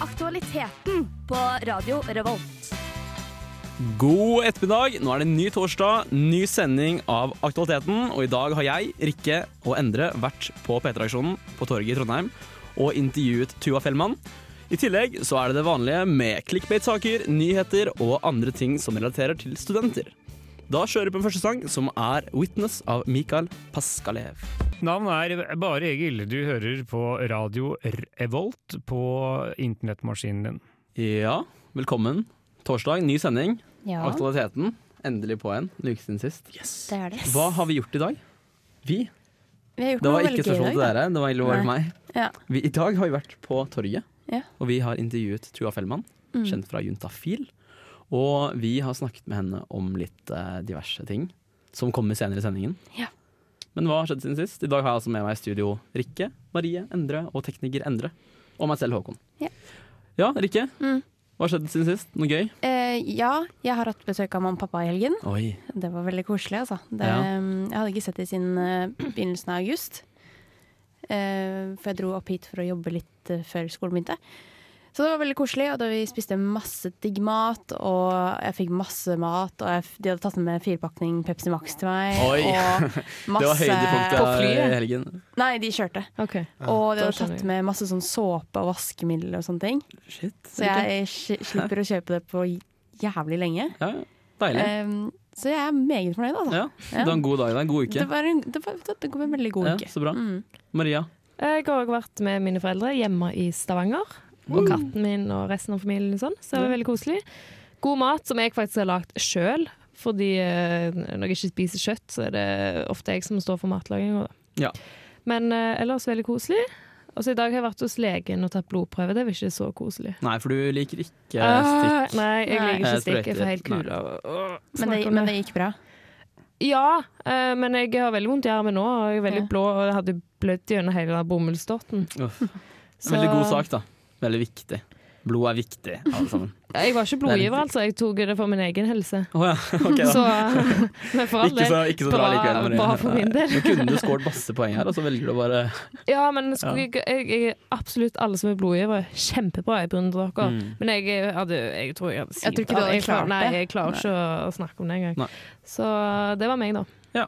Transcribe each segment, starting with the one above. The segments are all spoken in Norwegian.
Aktualiteten på Radio Revolt. God ettermiddag. Nå er det ny torsdag, ny sending av Aktualiteten. Og i dag har jeg, Rikke og Endre vært på P3-aksjonen på torget i Trondheim og intervjuet Tuva Fellmann. I tillegg så er det det vanlige med clickbait-saker, nyheter og andre ting som relaterer til studenter. Da kjører vi på en første sang, som er 'Witness' av Mikael Paskalev. Navnet er Bare Egil. Du hører på radio Revolt på internettmaskinen din. Ja, velkommen. Torsdag, ny sending. Ja, Aktualiteten. Endelig på en. En uke siden sist. det er det. Hva har vi gjort i dag? Vi? Vi har gjort Det var noe ikke spørsmål til dere, det var egentlig bare meg. Ja. Vi, I dag har vi vært på torget, Ja. og vi har intervjuet Tuva Fellmann, Mm. kjent fra Juntafil. Og vi har snakket med henne om litt eh, diverse ting som kommer senere i sendingen. Ja. Men hva har skjedd siden sist? I dag har jeg altså med meg i studio Rikke, Marie, Endre og tekniker Endre. Og meg selv, Håkon. Ja. Ja, Rikke. Mm. Hva har skjedd siden sist? Noe gøy? Eh, ja, jeg har hatt besøk av mamma og pappa i helgen. Oi. Det var veldig koselig, altså. Det, Ja. Jeg hadde ikke sett det siden uh, begynnelsen av august. Uh, for jeg dro opp hit for å jobbe litt før skolen begynte. Så det var veldig koselig, og da vi spiste masse digg mat, og jeg fikk masse mat, og jeg, de hadde tatt med firepakning Pepsi Max til meg, Oi. og masse Det var høydepunktet På flyet? helgen. Nei, de kjørte. Ok. Og de hadde tatt med masse sånn såpe og vaskemiddel og sånne ting. Shit. Så jeg slipper å kjøpe det på jævlig lenge. Ja, deilig. Um, så jeg er meget fornøyd, altså. Ja, det var en god dag. Det en god uke. Det var en, det var, det var en veldig god Ja, uke. så bra. Mm. Maria. Jeg har òg vært med mine foreldre hjemme i Stavanger. Og katten min og resten av familien. Sånn, så det var veldig koselig. God mat som jeg faktisk har lagd sjøl. Fordi eh, når jeg ikke spiser kjøtt, så er det ofte jeg som står for matlaginga. Ja. Men eh, ellers veldig koselig. Og så i dag har jeg vært hos legen og tatt blodprøve. Det var ikke så koselig. Nei, for du liker ikke Ah, stikk. nei, jeg liker ikke Eh, stikk. Jeg får helt kule av å Men, det, men det gikk bra. Ja, eh, men jeg har veldig vondt i armen nå. Og jeg er veldig Ja. blå, og jeg hadde blødd gjennom hele bomullsdotten. Veldig god sak, da. Veldig viktig. Blod er viktig, alle sammen. Jeg var ikke blodgiver, altså. Jeg tok det for min egen helse. Oh, ja, okay, da. Så Men for all del. ikke så bra likevel. Bra for min del. Nå kunne du skåret masse poeng her, og så velger du bare Ja, men ja. jeg, jeg, jeg, absolutt alle som er blodgivere, kjempebra. Jeg beundrer dere. Mm. Men jeg, hadde, jeg tror jeg hadde Jeg tror ikke du hadde jeg, klart Nei, jeg klarer ikke å snakke om det engang. Så det var meg, da.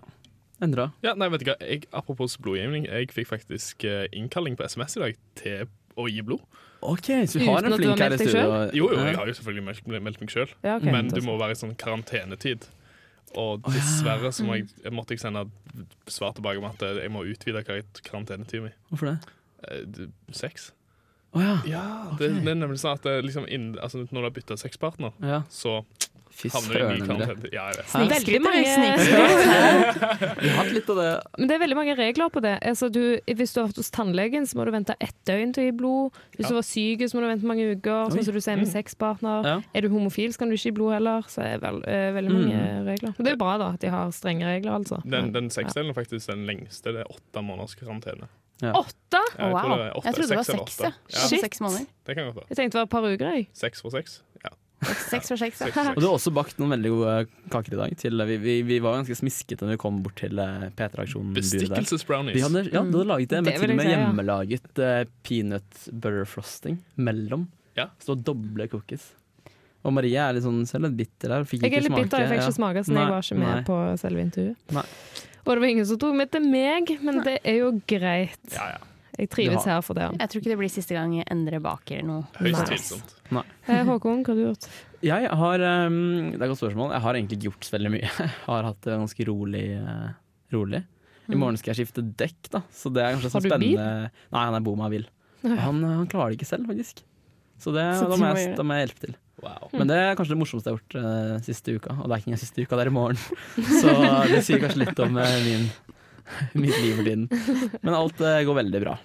Endra. Ja, nei, vet du hva? Jeg, apropos blodgivning, jeg fikk faktisk eh, innkalling på SMS i dag til å gi blod. OK, så du har Uten en at du flink har her i meldt deg studio. Jo, jo, jeg har jo selvfølgelig meldt, meldt meg sjøl, Ja, ok. men du må være i sånn karantenetid. Og dessverre så må jeg, jeg måtte jeg sende svar tilbake om at jeg må utvide kar- karantenetiden min. Hvorfor det? Eh, d- Sex? Å ja. Ja, det, det er nemlig sånn at det liksom inn, altså, når du har bytta sexpartner, ja. så Fy havner du i søren, ny Endre. karantene. Ja, jeg vet. Hæ? Veldig mange Vi har hatt litt av det. Men det er veldig mange regler på det. Altså, du, hvis du har vært hos tannlegen, så må du vente ett døgn til å gi blod. Hvis Ja. du var syk, så må du vente mange uker. Sånn som du sier med sexpartner. Ja. Er du homofil, så kan du ikke gi blod heller. Så er det vel, uh, veldig mange regler. Men det er jo bra da, at de har strenge regler, altså. Den, den sexdelen er faktisk den lengste. Det er åtte måneders karantene. Åtte? Ja, wow. tror det er åtte, Jeg trodde det var seks, ja. Shit. Det kan godt være. Jeg tenkte det var et par uker, jeg. Seks for seks. Seks for seks, ja. Og du har også bakt noen veldig gode kaker i dag. Til, vi, vi, vi var ganske smiskete når vi kom bort til eh, P3-aksjonen-buret. Bestikkelsesbrownies. Ja, du hadde laget det med Det til og med si, ja. hjemmelaget eh, peanut butter frosting mellom. Ja. Så det var doble cookies. Og Marie er litt sånn selv litt bitter der. Fikk Jeg er litt smake. bitter, jeg fikk ikke smake, så Nei, jeg var ikke med nei. på selve intervjuet. Nei. Og det var ingen som tok med til meg, men det er jo greit. Ja, ja. Jeg trives her for det. Jeg tror ikke det blir siste gang Endre baker noe. Høyst tvilsomt. Eh, Håkon, hva har du gjort? Jeg har um, Det er et godt spørsmål. Jeg har egentlig ikke gjort så veldig mye. Jeg har hatt det ganske rolig. Uh, rolig. I morgen skal jeg skifte dekk, da, så det er kanskje så spennende bil? Nei, han er bom av bil. han klarer det ikke selv, faktisk. Så, det, Så da, må må jeg, da må jeg hjelpe til. Wow. Men det er kanskje det morsomste jeg har gjort uh, siste uka. Og det er ikke engang siste uka, det er i morgen. Så det sier kanskje litt om uh, min, mitt liv for tiden. Men alt eh, går veldig bra.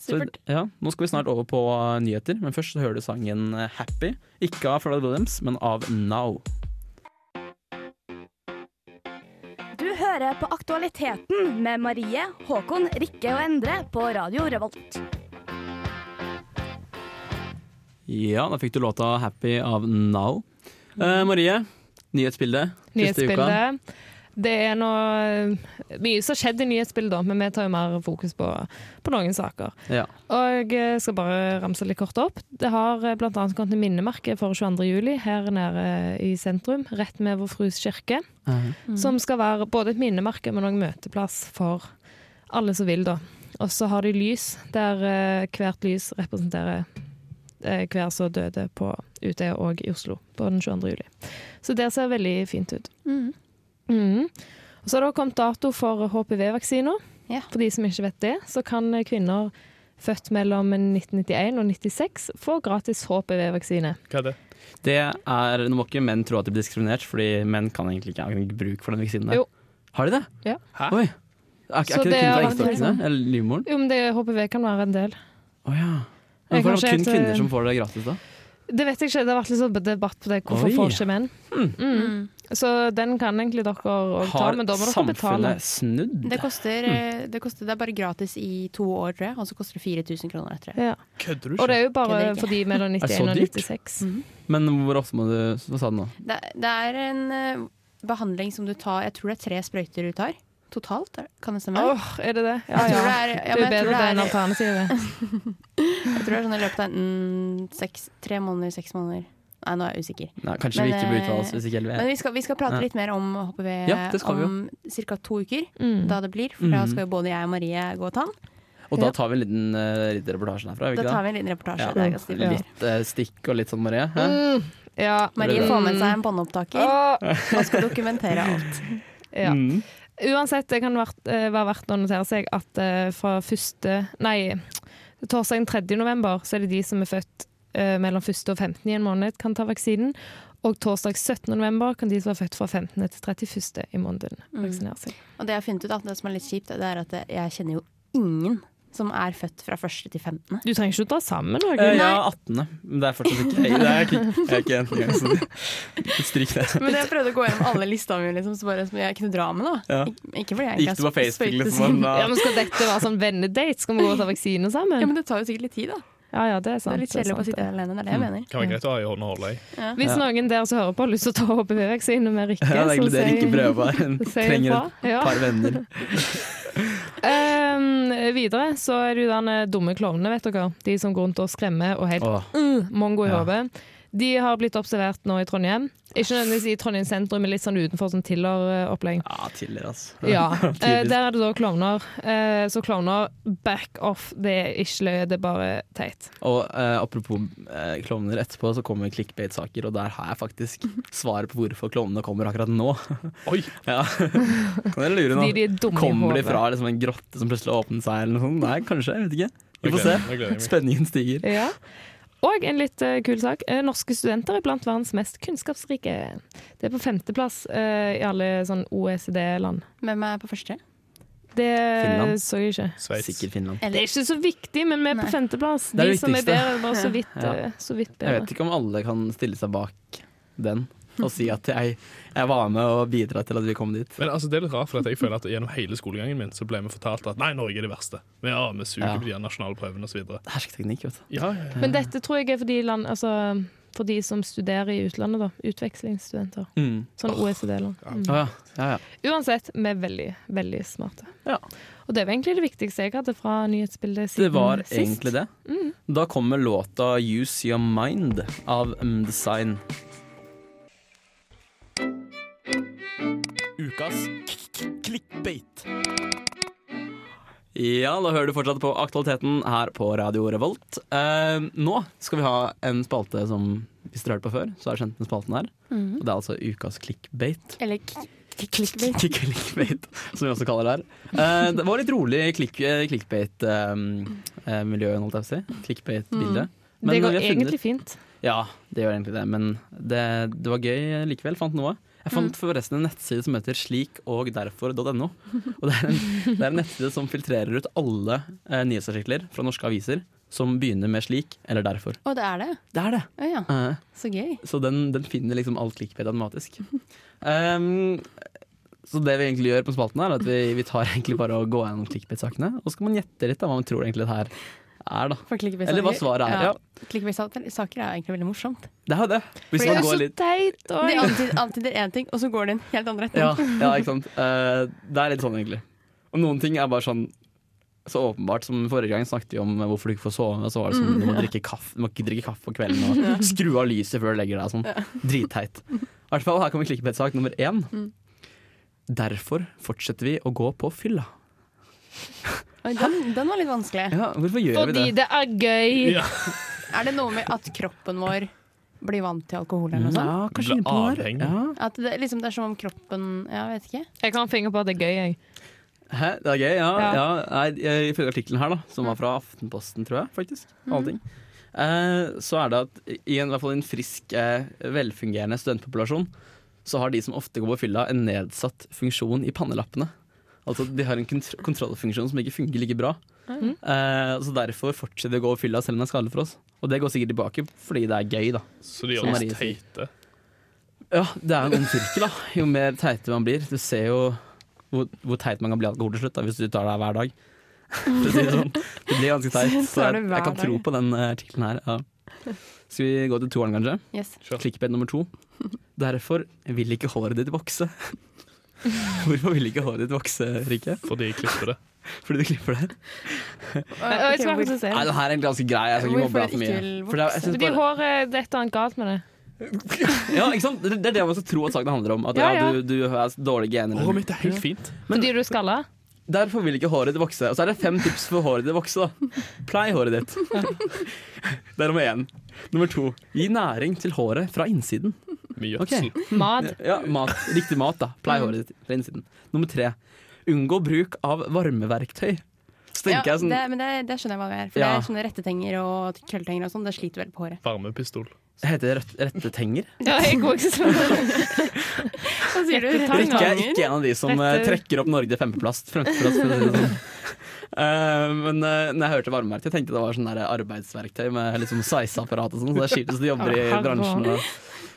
Så, ja, nå skal vi snart over på nyheter, men først så hører du sangen eh, 'Happy'. Ikke av Pharrell Williams, men av Now. Du hører på Aktualiteten med Marie, Håkon, Rikke og Endre på Radio Revolt. Ja, da fikk du låta 'Happy' av Now. Eh, Marie, nyhetsbildet siste uka. Det er noe mye som har skjedd i nyhetsbildet, men vi tar jo mer fokus på, på noen saker. Ja. Og jeg skal bare ramse litt kort opp. Det har bl.a. blant annet kommet et minnemerke for 22. juli her nede i sentrum, rett med Vår Frus kirke. Mm. Som skal være både et minnemerke, men òg møteplass for alle som vil, da. Og så har de lys, der eh, hvert lys representerer eh, hver som døde på Utøya og i Oslo på den 22. juli. Så det ser veldig fint ut. Mm. Og så har det kommet dato for HPV-vaksiner. Ja. For de som ikke vet det, så kan kvinner født mellom 1991 og 96 få gratis HPV-vaksine. Hva er det? Det er, Nå må ikke menn tro at de blir diskriminert, fordi menn kan egentlig ikke ha bruk for den vaksinen. der. Jo. Har de det? Ja. Hæ? Oi. Er, er ikke det det kun for eggstokkene? Eller livmoren? Jo, men det, HPV kan være en del. Å ja. Men Hvorfor er det kun etter... kvinner eh, som får det gratis, da? Det vet jeg ikke, det har vært litt sånn debatt på det. Hvorfor Oi. får ikke menn? Mm. Mm. Så den kan egentlig dere òg ta, men da må dere betale. Har samfunnet snudd? Det koster, mm. det koster Det er bare gratis i to år, tror jeg, og så koster det 4000 kroner etter det. Ja. Kødder du Og det er jo bare ikke. for de mellom 91 og og Mm 96. Men hvor ofte må du Hva sa du nå? Det, det er en eh, behandling som du tar Jeg tror det er tre sprøyter du tar totalt. Kan det stemme? Åh, er det det? Ja, ja. det er, ja, Det er bedre det enn er, alternativet. jeg tror det er sånn i løpet av mm, tre måneder, seks måneder. Nei, nå er jeg usikker. Nei, kanskje Men, vi ikke bør eh, uttale oss hvis ikke helt Men vi skal, vi skal prate Ja. litt mer om HPV Ja, om ca. to uker. Mm. Da det blir, for da Mhm. skal jo både jeg og Marie gå og ta den. Og da tar vi en liten, uh, liten reportasje herfra. Da tar vi en liten reportasje. Ja. Er Ja. Litt uh, stikk og litt sånn, Marie. Mm. Ja. Marie Mm. får med seg en båndopptaker oh. og skal dokumentere alt. Ja. Mm. Uansett, det kan eh, være verdt å notere seg at eh, fra første Nei, torsdag den 3. november så er det de som er født eh, mellom 1. og 15. i en måned, kan ta vaksinen. Og torsdag 17. november kan de som er født fra 15. til 31. i måneden, Mm. vaksinere seg. Og det jeg har funnet ut, at det som er litt kjipt, det er at jeg kjenner jo ingen som er født fra 1. til 15. Du trenger ikke å dra sammen Uh, Eh, ja, 18. Men det er fortsatt ikke jeg. Det er ikke, jeg er ikke en gang, så stryk det. Men jeg prøvde å gå gjennom alle listene mine liksom, så bare, som jeg kunne dra med. da Ja. Ik ikke fordi jeg Gikk du på Facebook liksom? Ja, men Skal dette være sånn vennedate? Skal vi gå og ta vaksine Ja, men det tar jo sikkert litt tid, da. Ja, ja, det er Det sant. er litt det er kjedelig å sitte alene. Det er det jeg mener. Kan være greit å ha i hånda og holde i. Ja. Hvis Ja. noen der som hører på har lyst til å ta HPV-vaksine med Rikke, Ja, det er egentlig det Rikke prøver. Hun trenger et par venner. um, videre så er det jo de dumme klovnene, vet dere. De som går rundt og skremmer og helt uh, mongo i Ja. hodet. De har blitt observert nå i Trondheim. Ikke nødvendigvis i Trondheim sentrum, men litt sånn utenfor sånn Tiller-opplegg. ja, Tiller, altså. Ja, eh, Der er det da klovner. Eh, så klovner, back off. Det er ikke løye, det er bare teit. Og eh, apropos eh, klovner, etterpå så kommer clickbait-saker, og der har jeg faktisk svaret på hvorfor klovnene kommer akkurat nå. Oi! Ja. Kan dere lure nå? De, de er Kommer de fra liksom, en grotte som plutselig åpnet seg, eller noe sånt? Nei, kanskje. Jeg vet ikke. Vi får se. Spenningen stiger. Ja. Og en litt uh, kul sak. Eh, norske studenter er blant verdens mest kunnskapsrike. Det er på femteplass uh, i alle sånn OECD-land. Hvem er på første? Det Finland. så jeg ikke. Sveits. Sikkert Finland. Det er ikke så viktig, men vi er på Nei. femteplass. De som er bedre, er bare så vidt, Ja. så vidt Jeg vet ikke om alle kan stille seg bak den og si at jeg, jeg var med og bidra til at vi kom dit. Men altså, det er litt rart, for at jeg føler at gjennom hele skolegangen min så ble vi fortalt at nei, Norge er det verste. Vi, ja, vi suger Ja. på de nasjonalprøvene nasjonale prøvene osv. Hersketeknikk, vet du. Ja, ja, ja. Men dette tror jeg er for de, land, altså, for de som studerer i utlandet, da. Utvekslingsstudenter. Mm. Sånn OECD-land. Mm. Ja. ja, ja. Uansett, vi er veldig, veldig smarte. Ja. Og det var egentlig det viktigste jeg hadde fra nyhetsbildet siden sist. Det var sist. egentlig det. Mm. Da kommer låta 'Use Your Mind' av um, Design. Ukas clickbait. Ja, da hører du fortsatt på Aktualiteten her på Radio Revolt. Eh, nå skal vi ha en spalte som Hvis dere har hørt på før, så har dere kjent den spalten her. Og det er altså ukas clickbait. Eller clickbait. clickbait, som vi også kaller det her. Eh, det var litt rolig click, eh, clickbait-miljø, holdt jeg på å si. Clickbait-bilde. Mm. Det går egentlig funnet- fint. Ja, det gjør egentlig det, men det, det var gøy likevel. Fant noe. Jeg fant forresten en nettside som heter slikogderfor.no. Og det er, en, det er en nettside som filtrerer ut alle eh, nyhetsartikler fra norske aviser som begynner med 'slik' eller 'derfor'. Å, det er det? Det er det! Oh, ja, Eh, så gøy. så den, den finner liksom alt clickbait automatisk. Um, så det vi egentlig gjør på spalten, er at vi, vi tar egentlig bare og går gjennom clickbait-sakene. Og så skal man gjette litt da, hva man tror egentlig det her er, da. For Eller hva svaret er. Ja, Clickbait-saker er egentlig veldig morsomt. det er jo det. Hvis Fordi man det er går Så litt teit! De antyder, én ting, og så går det i en helt annen retning. Ja, ja ikke sant. Uh, det er litt sånn, egentlig. Og noen ting er bare sånn så åpenbart. Som forrige gang snakket vi om hvorfor du ikke får sove. Og så var det sånn, du må, drikke kaffe, du må ikke drikke kaffe på kvelden og skru av lyset før du legger deg. Sånn. Dritteit. I hvert fall, her kommer klikkbait-sak nummer én. Mm. Derfor fortsetter vi å gå på fylla. Oi, Den, den var litt vanskelig. Ja, hvorfor gjør Fordi vi det? det er gøy! Ja. Er det noe med at kroppen vår blir vant til alkohol eller noe sånt? Ja, kanskje Blir innpå avhengig. Ja. At det, liksom, det er som om kroppen Ja, jeg vet ikke. Jeg kan finne på at det er gøy, jeg. Hæ, det er gøy, ja. Ja. ja. Nei, ifølge artikkelen her, da, som var fra Aftenposten, tror jeg, faktisk, mm. eh, så er det at i en, i hvert fall en frisk, eh, velfungerende studentpopulasjon, så har de som ofte går på fylla, en nedsatt funksjon i pannelappene. Altså de har en kont kontrollfunksjon som ikke fungerer like bra. Mm. Eh, så derfor fortsetter vi å gå på fylla selv om det er skadelig for oss. Og det går sikkert tilbake fordi det er gøy, da. Så de gjør oss teite. Ja, det er en ond sirkel, da. Jo mer teite man blir. Du ser jo hvor, hvor teit man kan bli alkohol til slutt, da, hvis du tar deg hver dag. Det sånn. Det blir ganske teit. Så jeg, jeg kan tro på den eh, artikkelen her. Ja. Skal vi gå til toeren, kanskje? Yes. Klikkbed nummer to. Derfor vil ikke håret ditt vokse. Hvorfor vil ikke håret ditt vokse, Rikke? Fordi jeg klipper det. Fordi du klipper det? okay, okay, jeg si. Nei, det her er egentlig ganske grei. Jeg skal ikke mobbe deg for mye. For det er, jeg synes Fordi bare, håret Det er et eller annet galt med det. ja, ikke sant? Det er det man skal tro at saken handler om. At Ja, ja, du, du har dårlige gener. Håret mitt er helt fint. Fordi du er skalla? Derfor vil ikke håret ditt vokse. Og så er det fem tips for håret ditt å vokse. da Plei håret ditt. Det er nummer én. Nummer to. Gi næring til håret fra innsiden. Mye gjødsel. Okay. Mat? Ja, mat. Riktig mat, da. Plei håret ditt fra innsiden. Nummer tre. Unngå bruk av varmeverktøy. Så Ja, jeg sånn det, men det, det skjønner jeg hva det er. For Ja. det er sånne rettetenger og krølltenger og sånn. Det sliter veldig på håret. Varmepistol. Heter det rett, rettetenger? Ja, jeg går ikke sånn. Hva sier du? Tanganger? Rikke er ikke en av de som eh, Rette- trekker opp Norge til femteplass. femteplass for å si det sånn. Uh, men uh, når jeg hørte varmeverktøy, tenkte jeg det var sånn arbeidsverktøy med liksom sveiseapparat og sånn. Så det er skiltes de jobber i bransjen. Og,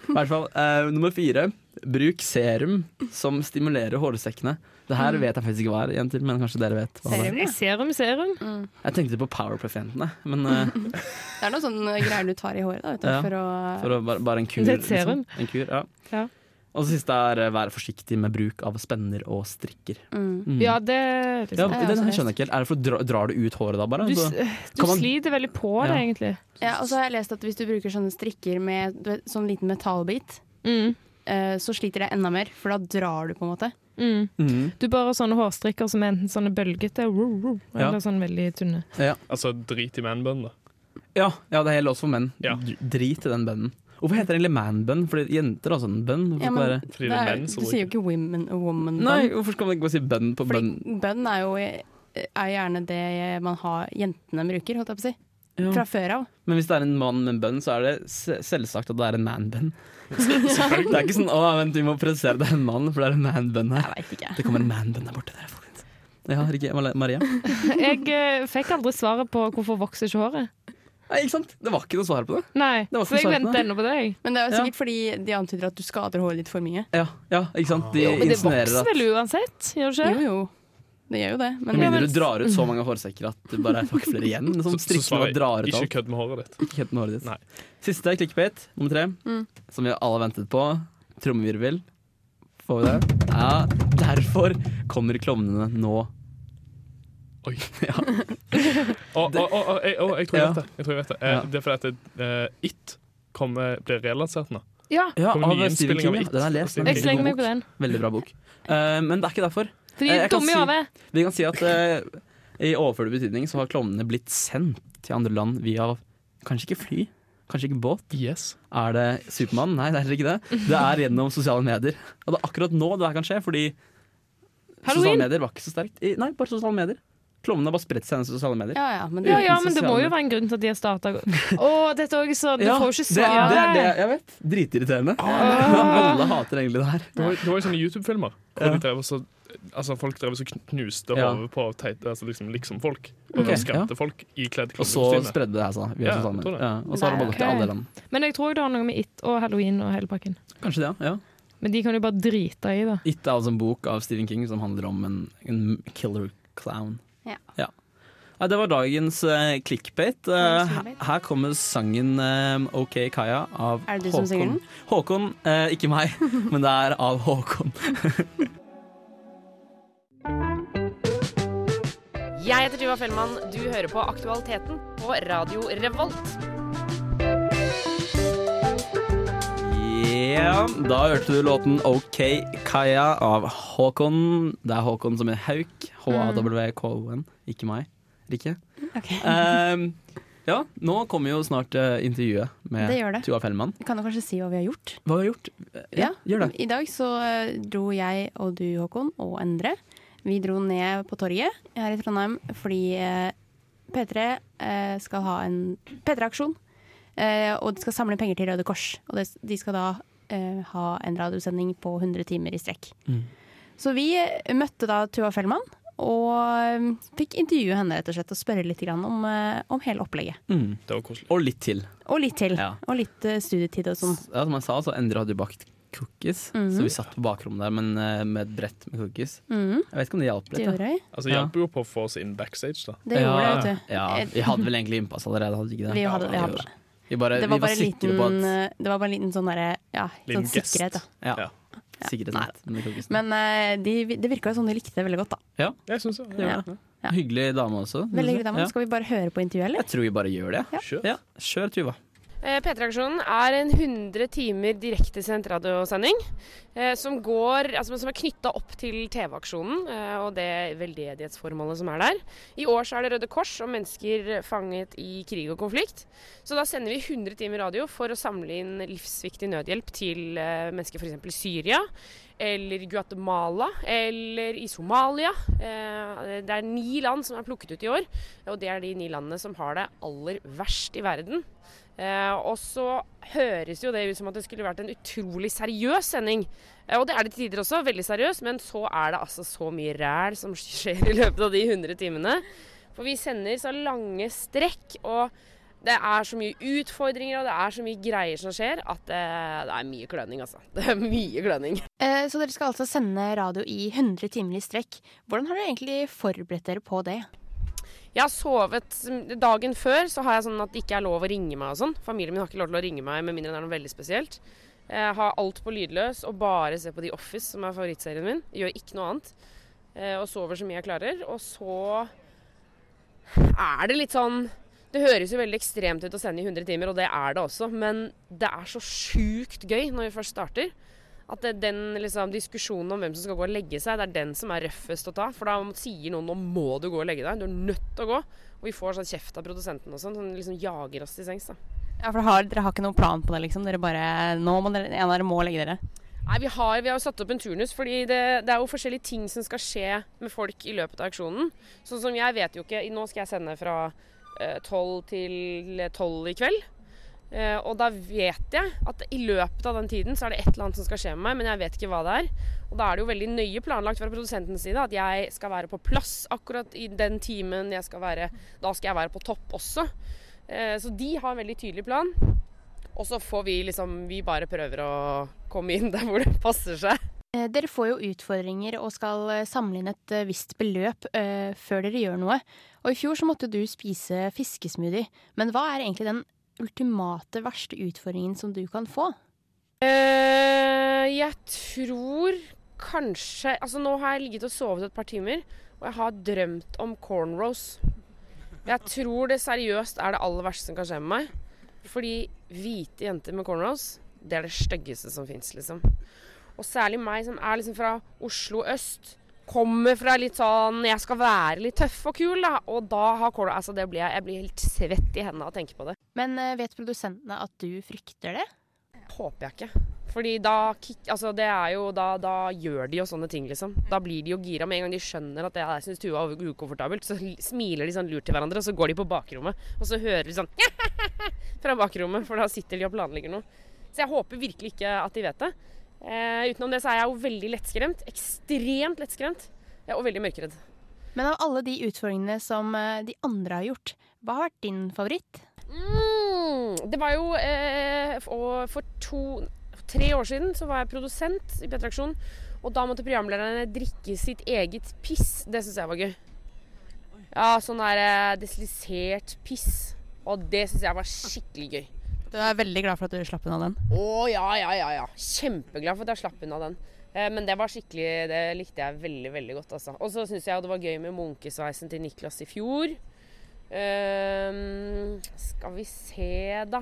I hvert fall. uh, nummer fire. Bruk serum som stimulerer hårsekkene. Det her vet jeg faktisk ikke hva er, jenter, men kanskje dere vet. hva det er. Serum? Serum, serum. Mm. Jeg tenkte på Powerpuff-jentene, men uh, Det er noen sånne greier du tar i håret da, vet du, Ja, for å for å, bare, bare en kur. Det er et serum. Liksom. En kur, ja. Ja. Og det siste er eh, være forsiktig med bruk av spenner og strikker. mm. Mm. Ja, det det, Ja, det skjønner jeg ikke helt. Er det for dra, Drar du ut håret da, bare? Du, du man- sliter veldig på det, Ja. egentlig. Ja, og så har jeg lest at hvis du bruker sånne strikker med vet, sånn liten metallbit, Mm. eh, så sliter det enda mer, for da drar du på en måte. Mm. Mm. Du bare har sånne hårstrikker som er enten sånne bølgete woo, Ja. eller sånn veldig tynne. Altså drit i manbun, da. Ja, ja, det gjelder også for menn. Ja. Drit i den bønnen. Hvorfor heter det egentlig man-bun? Fordi jenter har sånn bønn. Ja, men det være- Fordi det er menn som Du sier jo ikke women woman Nei, hvorfor skal man ikke si bønn på? Fordi bønn er jo er gjerne det man har jentene bruker, holdt jeg på å si. Ja. Fra før av. Men hvis det er en mann med en bønn, så er det selvsagt at det er en man-bønn. det er ikke sånn 'å, vent, vi må presisere det er en mann', for det er en man-bønn her. Jeg vet ikke. Det kommer en man-bønn der borte. Der, folkens. Ja, Rikke, Maria? Jeg eh, fikk aldri svaret på hvorfor vokser ikke håret. Ikke sant? Det var ikke noe svar på det. Nei, Det så jeg venter det. ennå på deg. Men det er jo Ja. sikkert fordi de antyder at du skader håret ditt for mye. Ja, ja ikke sant? De Jo, men det vokser vel uansett, gjør det ikke? jo. jo. Det gjør jo det. Men Ja, mindre du drar ut så mange hårsekker at det bare er ikke flere igjen. Så, Sånn så svarer og drar ut ikke kødd med håret ditt. Ikke kødd med håret ditt. Nei. Siste clickbait, nummer tre, Mm. som vi alle har ventet på. Trommevirvel. Får vi det? Ja, derfor kommer klovnene nå. Oi. Ja. Å, og, og, og, jeg, tror jeg vet det. Jeg tror jeg vet det. Eh, Ja. det er fordi at eh, It kommer, blir relansert nå. Ja, Ja, av Stephen King. av Ja. Den har jeg lest. Den er jeg veldig slenger god meg på bok. den. Veldig bra bok. Eh, men det er ikke derfor. For de Eh, er jeg kan dumme i si- hodet. Vi kan si at eh, i overført betydning så har klovnene blitt sendt til andre land via kanskje ikke fly, kanskje ikke båt. Yes. Er det Supermann? Nei, det er ikke det. Det er gjennom sosiale medier. Og det er akkurat nå det her kan skje, fordi sosiale Halloween. medier var ikke så sterkt. I- Nei, bare sosiale medier. Klovnene har bare spredt seg i sosiale medier. Ja, ja, men det, Ja, ja, men det må jo være en grunn til at de har starta Å, dette også så Du Ja, får jo ikke det, det er det jeg vet. Dritirriterende. Ah. Alle hater egentlig det her. Det var, det var jo sånne YouTube-filmer hvor Ja. de drev og så Altså Folk drev og så knuste Ja. hodet på teite, altså liksom, liksom folk. Og okay, da ja. folk i kledd Og så spredde det seg via Ja, det. Ja, og så har det bare gått til ok. alle land. Men jeg tror det har noe med It og halloween og hele pakken. Kanskje det, ja. ja. Men de kan jo bare drite i det. It er altså en bok av Stephen King som handler om en, en killer clown. Ja. Ja, det var dagens uh, clickbait. Uh, her- kommer sangen uh, OK Kaja av Er det du som synger den? Håkon, ikke meg, men det er av Håkon. Jeg heter Tuva Fellmann. Du hører på Aktualiteten på Radio Revolt. Ja, da hørte du låten OK Kaja av Håkon. Det er Håkon som er Hauk. H-a-w-k-o-n, ikke meg. Rikke. Okay. Ehm, ja, nå kommer jo snart uh, intervjuet med Det det. Tuva Fellmann. Kan du kanskje si hva vi har gjort. Hva vi har gjort? Ja, gjør det. I dag så eh, dro jeg og du, Håkon, og Endre. Vi dro ned på torget her i Trondheim fordi eh, P3 eh, skal ha en P3-aksjon. Eh, og de skal samle penger til Røde Kors. Og de skal da eh, ha en radiosending på 100 timer i strekk. Mm. Så vi eh, møtte da Tuva Fellmann. Og eh, fikk intervjue henne rett og slett og spørre litt grann om, eh, om hele opplegget. Mm. Det var koselig. Og litt til. Og litt til. Ja. Og litt eh, studietid og sånn. Ja, som jeg sa, så Endre hadde jo bakt cookies, Mhm. så vi satt på bakrommet der men med et brett med cookies. Mhm, Jeg vet ikke om det hjalp litt. Det. Altså, det Ja. jo på å få oss inn backstage, da. Det gjorde det, vet du. Ja, vi hadde vel egentlig innpass allerede, hadde vi ikke det? Vi hadde, vi hadde det. Vi, bare, Det vi var var bare en liten, at eh, det var bare en liten sånn derre ja, Liten sånn sikkerhet. Da. Ja, Ja. sikkerhetsnett. Men uh, de, det virka jo sånn de likte det veldig godt. da Jeg syns det. Ja. Ja. Ja. Hyggelig dame også. Veldig hyggelig dame. Ja. Skal vi bare høre på intervjuet, eller? Jeg tror vi bare gjør det. Kjør. Ja, Kjør, Tuva. Eh, P3-aksjonen er en 100 timer direktesendt radiosending eh, som, går, altså, som er knytta opp til TV-aksjonen eh, og det veldedighetsformålet som er der. I år så er det Røde Kors og mennesker fanget i krig og konflikt. Så da sender vi 100 timer radio for å samle inn livsviktig nødhjelp til mennesker f.eks. i Syria. Eller Guatemala, eller i Somalia. Det er ni land som er plukket ut i år, og det er de ni landene som har det aller verst i verden. Eh, og så høres jo det ut som at det skulle vært en utrolig seriøs sending. Eh, og det er det til tider også, veldig seriøs, men så er det altså så mye ræl som skjer i løpet av de 100 timene. For vi sender så lange strekk, og det er så mye utfordringer og det er så mye greier som skjer, at det, det er mye kløning, altså. Det er mye kløning. Eh, så dere skal altså sende radio i 100 timer i strekk. Hvordan har dere egentlig forberedt dere på det? Jeg har sovet dagen før, så har jeg sånn at det ikke er lov å ringe meg og sånn. Familien min har ikke lov til å ringe meg med mindre det er noe veldig spesielt. Jeg har alt på lydløs og bare ser på The Office, som er favorittserien min. Jeg Gjør ikke noe annet. Eh, Og sover så mye jeg klarer. Og så er det litt sånn Det høres jo veldig ekstremt ut å sende i 100 timer, og det er det også, men det er så sjukt gøy når vi først starter. At den liksom, diskusjonen om hvem som skal gå og legge seg, det er den som er røffest å ta. For da sier noen 'nå må du gå og legge deg'. Du er nødt til å gå. Og vi får sånn kjeft av produsenten og sånn, som liksom jager oss til sengs. da. Ja, for har, Dere har ikke noen plan på det, liksom? Dere bare, nå må dere, En av dere må legge dere? Nei, vi har, vi har jo satt opp en turnus, fordi det, det er jo forskjellige ting som skal skje med folk i løpet av aksjonen. Sånn som jeg vet jo ikke Nå skal jeg sende fra tolv til tolv i kveld. Eh, og da vet jeg at i løpet av den tiden så er det et eller annet som skal skje med meg, men jeg vet ikke hva det er. Og da er det jo veldig nøye planlagt fra produsentens side at jeg skal være på plass akkurat i den timen jeg skal være Da skal jeg være på topp også. Eh, så de har en veldig tydelig plan. Og så får vi liksom Vi bare prøver å komme inn der hvor det passer seg. Eh, Dere får jo utfordringer og skal samle inn et visst beløp eh, før dere gjør noe. Og i fjor så måtte du spise fiskesmoothie. Men hva er egentlig den ultimate verste utfordringen som du kan få? Uh, jeg tror kanskje Altså nå har jeg ligget og sovet et par timer, og jeg har drømt om cornrows. Jeg tror det seriøst er det aller verste som kan skje med meg. Fordi hvite jenter med cornrows, det er det styggeste som fins, liksom. Og særlig meg som er liksom fra Oslo øst. Kommer fra litt sånn Jeg skal være litt tøff og kul, da. Og da har cornrows Altså, det blir jeg, jeg blir helt svett i hendene av å tenke på det. Men eh, vet produsentene at du frykter det? Håper jeg ikke. Fordi da, altså det er jo, da, da gjør de jo sånne ting, liksom. Da blir de jo gira. Med en gang de skjønner at det jeg syns Tuva er ukomfortabelt, så smiler de sånn lurt til hverandre, og så går de på bakrommet. Og så hører de sånn fra bakrommet, for da sitter de og planlegger noe. Så jeg håper virkelig ikke at de vet det. Eh, utenom det så er jeg jo veldig lettskremt. Ekstremt lettskremt. Ja, og veldig mørkeredd. Men av alle de utfordringene som eh, de andre har gjort, hva har vært din favoritt? Mm, det var jo eh, for, for to Tre år siden så var jeg produsent i P3aksjon. Og da måtte programlederne drikke sitt eget piss. Det syns jeg var gøy. Ja, sånn der eh, deslisert piss. Og det syns jeg var skikkelig gøy. Du er veldig glad for at du slapp unna den. Å ja, ja, ja, ja. Kjempeglad for at jeg slapp unna den. Eh, Men det var skikkelig, det likte jeg veldig veldig godt. altså. Og så syns jeg det var gøy med munkesveisen til Niklas i fjor. Ehm, skal vi se, da.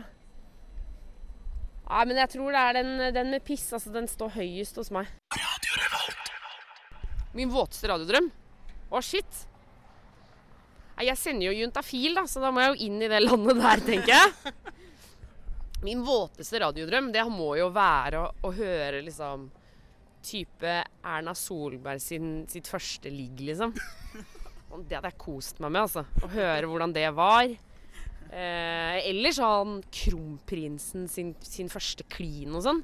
Nei, men jeg tror det er den, den med piss. altså Den står høyest hos meg. Min våteste radiodrøm? Å, shit. Nei, jeg sender jo juntafil, da, så da må jeg jo inn i det landet der, tenker jeg. Min våteste radiodrøm, det må jo være å, å høre liksom type Erna Solberg sin, sitt første ligg, liksom. Og Det hadde jeg kost meg med, altså. Å høre hvordan det var. Eh, eller sånn kronprinsen sin, sin første klin og sånn.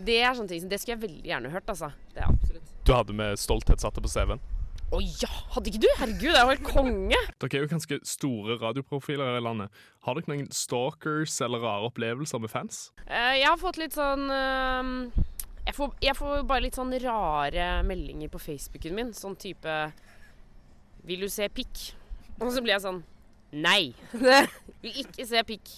Det er sånne ting, som- det skulle jeg veldig gjerne hørt, altså. Det er absolutt. Du hadde med stolthet satt det på CV-en. Å ja! Hadde ikke du? Herregud, det er jo helt konge! Dere er jo ganske store radioprofiler her i landet. Har dere noen stalkers eller rare opplevelser med fans? Uh, jeg har fått litt sånn uh, jeg, får, jeg får bare litt sånn rare meldinger på Facebooken min. Sånn type Vil du se pikk? Og så blir jeg sånn Nei! vil ikke se pikk.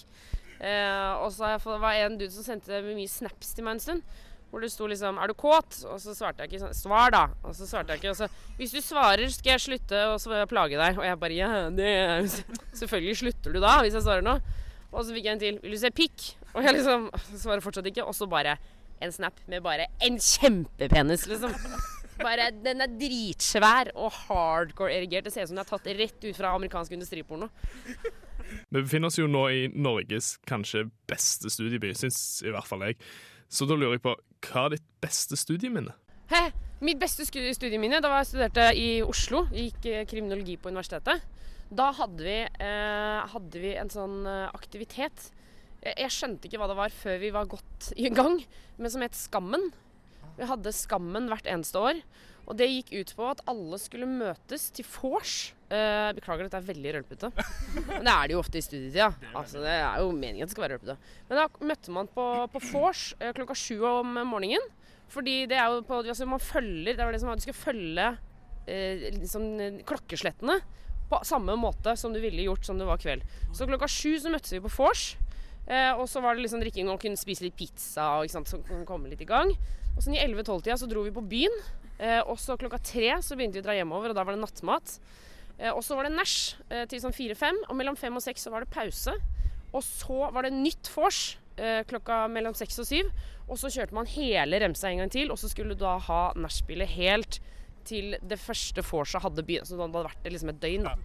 Uh, og så har jeg fått, var det en dude som sendte mye snaps til meg en stund. Hvor det sto liksom 'Er du kåt?' Og så svarte jeg ikke sånn 'Svar, da!' Og så svarte jeg ikke. Og så 'Hvis du svarer, skal jeg slutte å plage deg.' Og jeg bare 'Ja, det Selvfølgelig slutter du da, hvis jeg svarer nå'. Og så fikk jeg en til 'Vil du se pikk?' Og jeg liksom svarer fortsatt ikke. Og så bare en snap med bare en kjempepenis, liksom. Bare, Den er dritsvær og hardcore erigert. Det ser ut som den er tatt rett ut fra amerikansk industriporno. Vi befinner oss jo nå i Norges kanskje beste studieby, syns i hvert fall jeg. Så da lurer jeg på, hva er ditt beste studieminne? Hæ? Mitt beste studieminne da jeg studerte i Oslo, gikk eh, kriminologi på universitetet. Da hadde vi, eh, hadde vi en sånn eh, aktivitet. Jeg, skjønte ikke hva det var før vi var godt i gang, men som het Skammen. Vi hadde Skammen hvert eneste år. Og det gikk ut på at alle skulle møtes til vors. Eh, beklager, dette er veldig rølpete. Men det er det jo ofte i studietida. Altså, det er jo meningen at det skal være rølpete. Men da møtte man på, på vors eh, klokka sju om morgenen. Fordi det er jo på altså Man følger Det var det som var Du skal følge eh, liksom, klokkeslettene på samme måte som du ville gjort som det var kveld. Så klokka sju så møttes vi på vors. Eh, og så var det liksom drikking og kunne spise litt pizza og ikke sant, så komme litt i gang. Og sånn i 11-12-tida så dro vi på byen. Eh, og så klokka tre så begynte vi å dra hjemover, og da var det nattmat. Eh, og så var det nach eh, til sånn fire-fem, og mellom fem og seks så var det pause. Og så var det nytt vors eh, klokka mellom seks og syv. Og så kjørte man hele remsa en gang til, og så skulle du da ha nachspielet helt til det første vorset hadde begynt. Så da hadde vært liksom et døgn, da.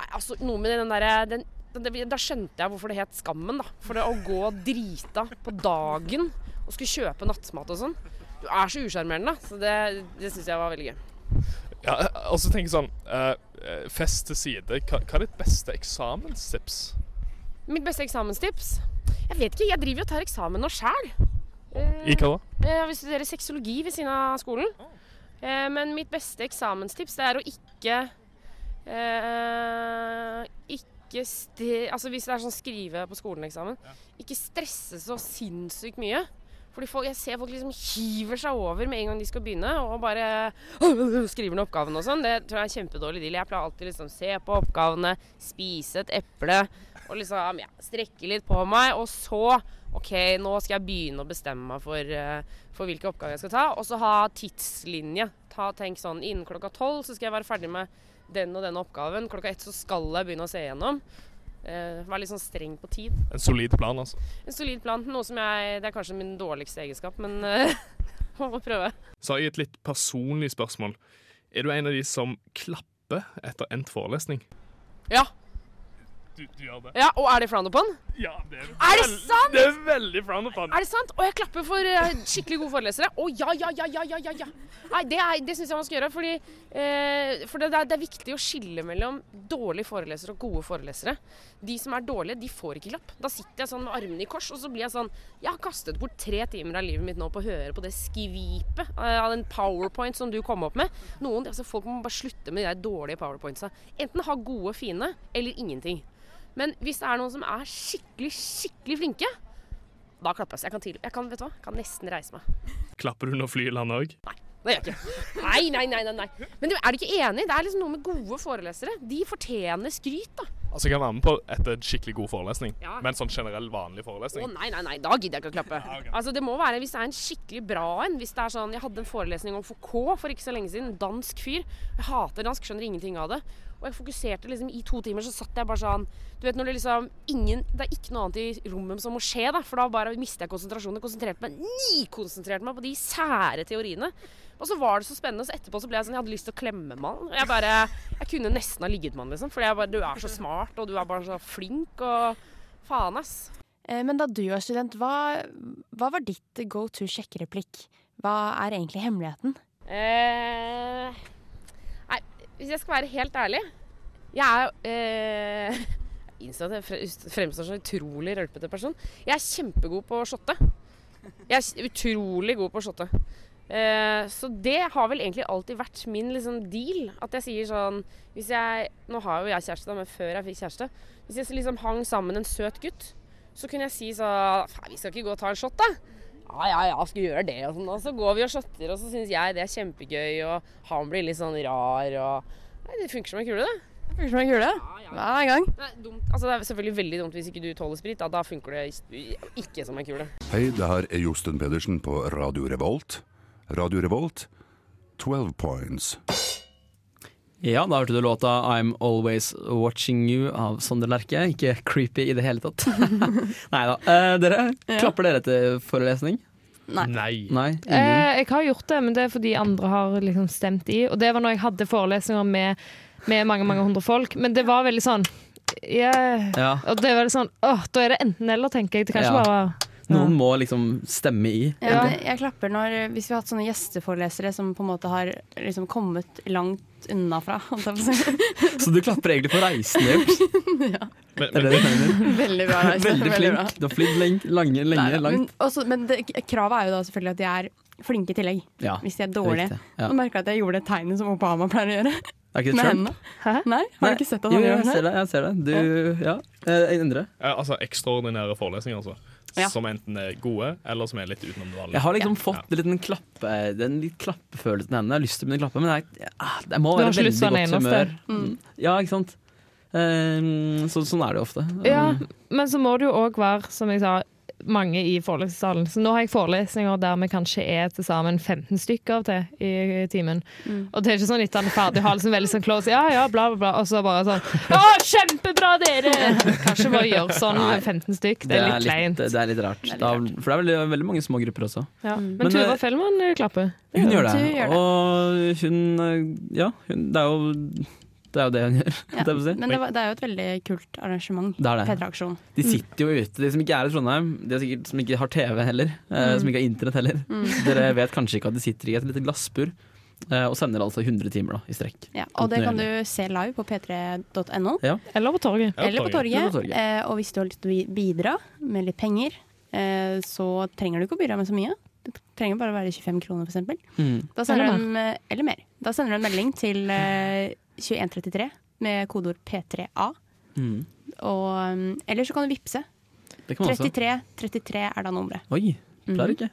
Nei, altså noe med den derre Da skjønte jeg hvorfor det het Skammen, da. For det å gå drita på dagen og skulle kjøpe nattmat og sånn. Du er så usjarmerende, da. Så det, det syns jeg var veldig gøy. Ja, og så tenker jeg sånn, eh, eh, fest til side, hva, hva er ditt beste eksamenstips? Mitt beste eksamenstips? Jeg vet ikke, jeg driver jo og tar eksamen nå sjæl. I hva da? Jeg studerer sexologi ved siden av skolen. Uh, Men mitt beste eksamenstips det er å ikke eh, Ikke. Altså hvis det er sånn skrive på skolen-eksamen, ikke stresse så sinnssykt mye. Fordi folk, Jeg ser folk liksom hiver seg over med en gang de skal begynne, og bare skriver ned oppgaven og sånn. Det tror jeg er en kjempedårlig deal. Jeg pleier alltid liksom se på oppgavene, spise et eple og liksom ja, strekke litt på meg, og så OK, nå skal jeg begynne å bestemme meg for, eh, for hvilke oppgaver jeg skal ta. Og så ha tidslinje. Ta, tenk sånn innen klokka tolv så skal jeg være ferdig med den og den oppgaven. Klokka ett så skal jeg begynne å se igjennom. Eh, være litt sånn streng på tid. En solid plan, altså. En solid plan. Noe som jeg Det er kanskje min dårligste egenskap, men uh, må prøve. Så har jeg et litt personlig spørsmål. Er du en av de som klapper etter endt forelesning? Ja. Du, du gjør det? ja. Og er det frowned upon? Ja, det er, Er det sant? Det er veldig frowned upon. Er det sant? Og jeg klapper for uh, skikkelig gode forelesere. Å ja, ja, ja, ja, ja, ja, ja. Nei, det, er- det syns jeg man skal gjøre. Fordi, uh, for det, det, er, det viktig å skille mellom dårlige forelesere og gode forelesere. De som er dårlige, de får ikke klapp. Da sitter jeg sånn med armene i kors, og så blir jeg sånn Jeg har kastet bort tre timer av livet mitt nå på å høre på det skvipet uh, av den powerpoint som du kom opp med. Noen, altså Folk må bare slutte med de dårlige powerpointsa. Enten ha gode, fine, eller ingenting. Men hvis det er noen som er skikkelig, skikkelig flinke, da klapper jeg. Kan, til, jeg kan, vet du hva? Jeg kan nesten reise meg. Klapper du når flyet lander òg? Det gjør jeg ikke. Nei, nei, nei. nei, nei. Men du, er du ikke enig? Det er liksom noe med gode forelesere. De fortjener skryt, da. Altså, jeg kan være med på etter en skikkelig god forelesning, Ja. men sånn generell vanlig forelesning? Å oh, nei, nei, nei, da gidder jeg ikke å klappe. Ja, ok. Altså det må være Hvis det er en skikkelig bra en Hvis det er sånn Jeg hadde en forelesning om Foucault for ikke så lenge siden. Dansk fyr. Jeg hater dansk, skjønner ingenting av det. Og jeg fokuserte liksom i to timer, så satt jeg bare sånn Du vet når det liksom ingen Det er ikke noe annet i rommet som må skje, da. For da bare mister jeg konsentrasjonen. Jeg konsentrerte meg nikonsentrerte meg på de sære teoriene. Og så var det så spennende, så etterpå så ble jeg sånn Jeg hadde lyst til å klemme mann. han. Jeg bare Jeg kunne nesten ha ligget med han, liksom. Jeg bare Du er så smart, og du er bare så flink, og Faen, ass. Eh, Men da du var student, hva, hva var ditt go to sjekkereplikk? Hva er egentlig hemmeligheten? Eh, nei, hvis jeg skal være helt ærlig Jeg er eh, innser at jeg fre- fremstår som en utrolig rølpete person. Jeg er kjempegod på å shotte. Jeg er utrolig god på å shotte. Eh, så det har vel egentlig alltid vært min liksom, deal. At jeg sier sånn hvis jeg, Nå har jo jeg kjæreste, da, men før jeg fikk kjæreste Hvis jeg liksom hang sammen en søt gutt, så kunne jeg si sånn Vi skal ikke gå og ta en shot, da? Ja, ja, ja, skal gjøre det. Og, sånn. og så går vi og shotter, og så syns jeg det er kjempegøy, og han blir litt sånn rar, og Nei, det funker som en kule, det. Funker som en kule. Hver gang. Nei, dumt. Altså, det er selvfølgelig veldig dumt hvis ikke du tåler sprit. Da, da funker det ikke som en kule. Hei, det her er Josten Pedersen på Radio Revolt. Radio Revolt, 12 points. Ja, da hørte du låta 'I'm Always Watching You' av Sondre Lerche. Ikke creepy i det hele tatt. Nei da. Eh, dere, klapper dere til forelesning? Nei. Nei. Nei? Eh, jeg har gjort det, men det er fordi andre har liksom stemt i. Og det var når jeg hadde forelesninger med, med mange mange hundre folk. Men det var veldig sånn yeah. Ja. Og det var veldig sånn åh, da er det enten eller, tenker jeg. Det kan ikke Ja. bare Noen må liksom stemme i. Ja, jeg klapper når, hvis vi har hatt sånne gjesteforelesere som på en måte har liksom kommet langt unna fra. jeg på. Så du klapper egentlig for reisen Ja Men, Er det det du mener? Veldig bra. Reise. Veldig flink. Du har flydd lenge, lange, lenge, Nei, men, langt. også, men det, kravet er jo da selvfølgelig at de er flinke i tillegg. Ja, Hvis de er dårlige. riktig. Ja. Nå merka jeg at jeg gjorde det tegnet som Obama pleier å gjøre. Er ikke det Trump? Hæ? Nei, har Nei. du ikke sett at Jo, han jeg gjør ser det? det. Jeg ser det. Du, ja. Eh, Endre? Altså ekstraordinære forelesninger, altså. Ja. Som enten er gode, eller som er litt utenom det vanlige. Jeg har liksom fått litt en klappe, den litt klappefølelsen i hendene. Jeg har lyst til å begynne å klappe, men jeg, jeg må være veldig godt humør. Mm. Ja, ikke sant. Um, så, sånn er det jo ofte. Ja, Um, men så må det jo òg være, som jeg sa, mange i forelesningssalen. Så nå har jeg forelesninger der vi kanskje er til sammen 15 stykker av til i, i timen. Mm. Og det er ikke sånn etter han er ferdig, har liksom veldig sånn close Ja, ja, bla, bla, bla. Og så bare sånn Å, kjempebra, dere! Kanskje bare gjøre sånn med 15 stykk. Det er litt kleint. Det er litt rart. Det er litt Da, for det er veldig, veldig mange små grupper også. Ja. Mm. Men Men, Tuva eh, Fellmann eh, klapper. Hun gjør det. Hun gjør det. Og hun eh, Ja, hun, det er jo det er jo det hun gjør. Ja. si. Men det, var, det er jo et veldig kult arrangement. Det er det. P3-aksjon. De sitter jo ute, de som ikke er i Trondheim, de er sikkert, som ikke har TV heller, eh, Mm. som ikke har internett heller. Mm. Dere vet kanskje ikke at de sitter i et lite glassbur eh, og sender altså 100 timer da, i strekk. Ja, og det kan du se live på p3.no. Eller på torget. Eller på torget. Eller på torget. Eh, og hvis du har lyst til å bidra med litt penger, eh, så trenger du ikke å bidra med så mye. Det trenger bare å være 25 kroner, f.eks. Mm. Eller eller mer. Da sender du en melding til eh, 2133 med kodeord P3A. Mm. Og, um, eller så kan du vippse. Det kan man også. 33 33 er da nummeret. Oi, klarer Mhm. ikke.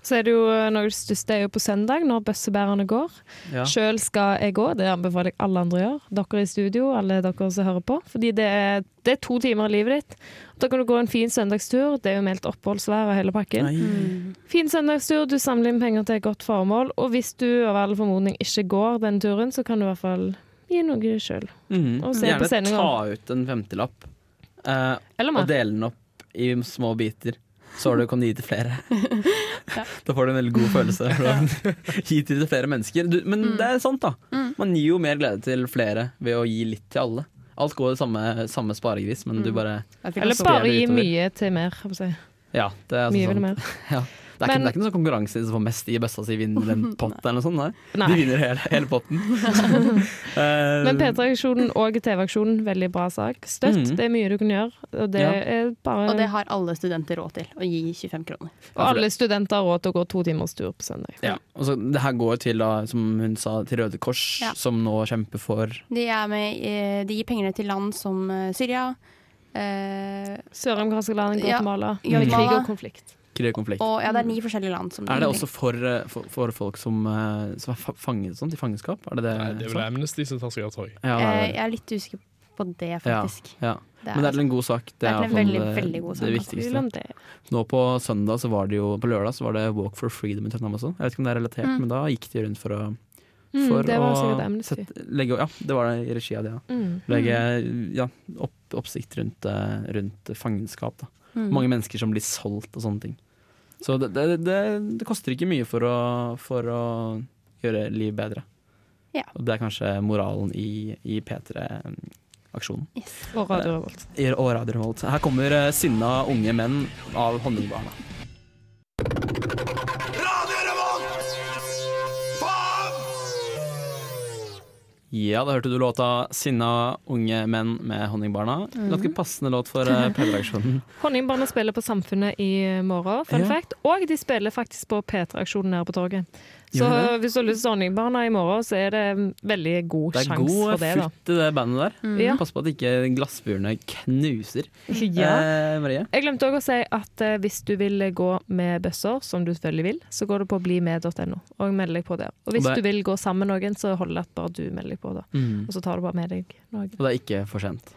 Så er det jo eh, noe av det største er jo på søndag, når bøssebærerne går. Ja. Sjøl skal jeg gå, det anbefaler jeg alle andre å gjøre. Dere i studio, alle dere som hører på. Fordi det er, det er to timer av livet ditt. Da kan du gå en fin søndagstur. Det er jo meldt oppholdsvær og hele pakken. Mm. Fin søndagstur, du samler inn penger til et godt formål. Og hvis du av all formodning ikke går den turen, så kan du i hvert fall gi noe sjøl. Mm. Og se på Gjerne ta ut en femtilapp eh, og dele den opp i små biter. Så har du kan gi til flere. Da får du en veldig god følelse. for Gi til flere mennesker. Du, men Mm. det er sant, da. Mm. Man gir jo mer glede til flere ved å gi litt til alle. Alt går i samme, samme sparegris, men du Mm. bare Eller bare gi mye til mer. holdt jeg på å si. Ja, det er sånn Mye vil mer. mer. Det er, ikke, det er ikke noen sånn konkurranse som får mest i bøssa si, vinner en pott eller noe sånt. Nei. Nei. De vinner hele, hele potten. uh, Men P3-aksjonen og TV-aksjonen, veldig bra sak. Støtt. mm. Det er mye du kan gjøre. Og det Ja. er bare Og det har alle studenter råd til, å gi 25 kroner. Og alle studenter har råd til å gå to timers tur på søndag. ja. og så det her går til, da, som hun sa, til Røde Kors, Ja. som nå kjemper for De, er med, eh, de gir pengene til land som eh, Syria, Uh, Sør-amerikanske land, Guatemala. Ja, Guatemala. krig og konflikt. Skikkelig konflikt. Og ja, det er ni forskjellige land som Er det også for, eh, for, for folk som, eh, som er fanget sånn, i fangenskap? Er det det? Nei, det er vel sånn? Amnesty som tar seg av, tog. Ja, Eh, er Jeg er litt usikker på det, faktisk. ja. Det Men det er til en god sak. Det er til en veldig, det- veldig god sak. Det viktigste. det. Nå på søndag så var det jo På lørdag så var det Walk for freedom i Trondheim også. Jeg vet ikke om det er relatert, Mm. men da gikk de rundt for å Mm, det var å sikkert Amnesty. sette- legge, Ja, det var det i regi av det, ja. Mm. Legge ja, opp, oppsikt rundt, eh, rundt fangenskap. Da. Mm. Mange mennesker som blir solgt og sånne ting. Så det, det, det, det koster ikke mye for å, for å gjøre liv bedre. Ja. Og det er kanskje moralen i, i P3-aksjonen. Yes. Og Radio Revolt. Her kommer eh, sinna unge menn av Honningbarna. Ja, da hørte du låta 'Sinna unge menn med Honningbarna'. Mm. Ganske passende låt for uh, P3-aksjonen. Honningbarna spiller på Samfunnet i morgen, fun Ja. fact. Og de spiller faktisk på P3-aksjonen nede på torget. Så hvis du har lyst til Honningbarna i morgen, så er det veldig god Det er sjanse god for det, da. futt i det bandet der. Mm. Ja. Pass på at ikke glassburene knuser. Ja. Eh, Marie? Jeg glemte òg å si at eh, hvis du vil gå med bøsser, som du selvfølgelig vil, så går du på blimed.no og meld deg på der. Og hvis Og det- du vil gå sammen med noen, så holder det at bare du melder deg på, da. Mm. Og så tar du bare med deg noen. Og det er ikke for sent.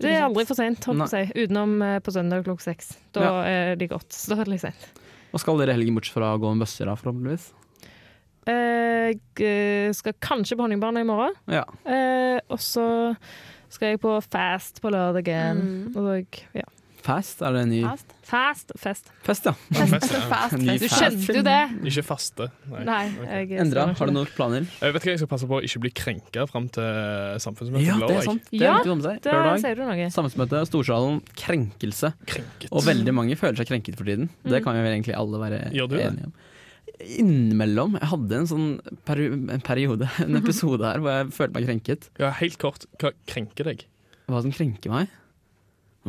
Det er aldri for seint, holdt på å si. Utenom eh, på søndag klokka seks. Da Ja. er de godt. Så da er det litt sent. Hva skal dere i helgen bortsett fra å gå med bøsser, da, forhåpentligvis? Jeg eh, skal kanskje på Honningbarna i morgen. Ja. Eh, og så skal jeg på Fast på lørdagen. Mm. Og ja. Fast? Er det en ny Fast. Fast, fest. fest, ja? Fest, ja. Fast, Du fest. skjønte jo det! Ikke faste. Nei. Nei. okay. Endra, har du noen planer? Jeg vet ikke, jeg skal passe på å ikke bli krenka fram til samfunnsmøtet Ja, det er sant. Det Ja, er viktig å seg. Lørdag, sier du noe. samfunnsmøte, Storsalen, krenkelse. Krenket. Og veldig mange føler seg krenket for tiden. Det Mm. kan jo vel egentlig alle være Gjør du det? enige om. Innimellom. Jeg hadde en sånn peri en periode, en episode her, hvor jeg følte meg krenket. Ja, helt kort, hva krenker deg? Hva som krenker meg?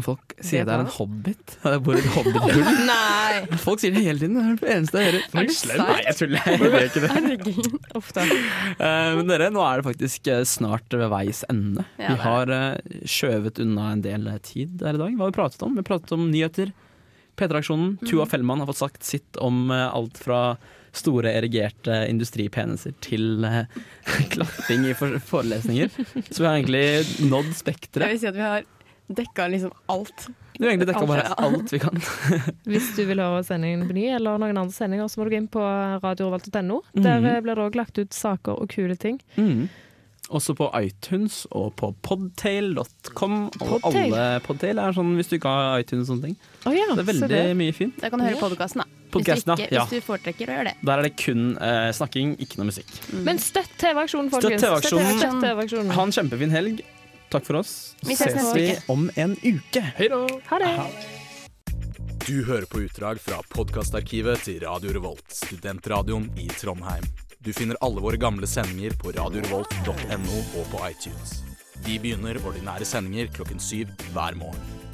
Folk sier Det det er en hobbit. Jeg bor i et hobbithull. Nei! Folk sier det hele tiden. Det er det eneste jeg hører. Er du slem? Nei, jeg tuller. Jeg gjør ikke det. Herregud. Uff. Eh, Men dere, nå er det faktisk eh, snart ved veis ende. Ja, vi har eh, skjøvet unna en del tid her i dag. Hva har vi pratet om? Vi har pratet om nyheter. P3-aksjonen. Mm. Tua Fellmann har fått sagt sitt om eh, alt fra store erigerte industripeniser til eh, klapping i forelesninger. Så vi har egentlig nådd Jeg spekteret. vil si at vi har dekka liksom alt. Vi har egentlig dekka bare Alt, vi kan. Hvis du vil høre sendingen på ny, eller noen andre sendinger, så må du gå inn på radiorevolt.no. Mhm. Der eh, blir det òg lagt ut saker og kule ting. Mm. Også på iTunes og på podtail.com. Og Podtail? alle Podtail er sånn hvis du ikke har iTunes og sånne ting. Oh, ja, Det er veldig det. mye fint. Da kan du høre podkasten, da. Podcasten, hvis, du ikke, ja. hvis du foretrekker å gjøre det. Der er det kun eh, snakking, ikke noe musikk. Men støtt TV-aksjonen, folkens. Støtt TV-aksjonen. Ha en kjempefin helg. Takk for oss. Vi ses ses vi om en uke. Hei da! Ha det. Du hører på utdrag fra podkastarkivet til Radio Revolt, studentradioen i Trondheim. Du finner alle våre gamle sendinger på radiorevolt.no og på iTunes. Vi begynner ordinære sendinger klokken syv hver morgen.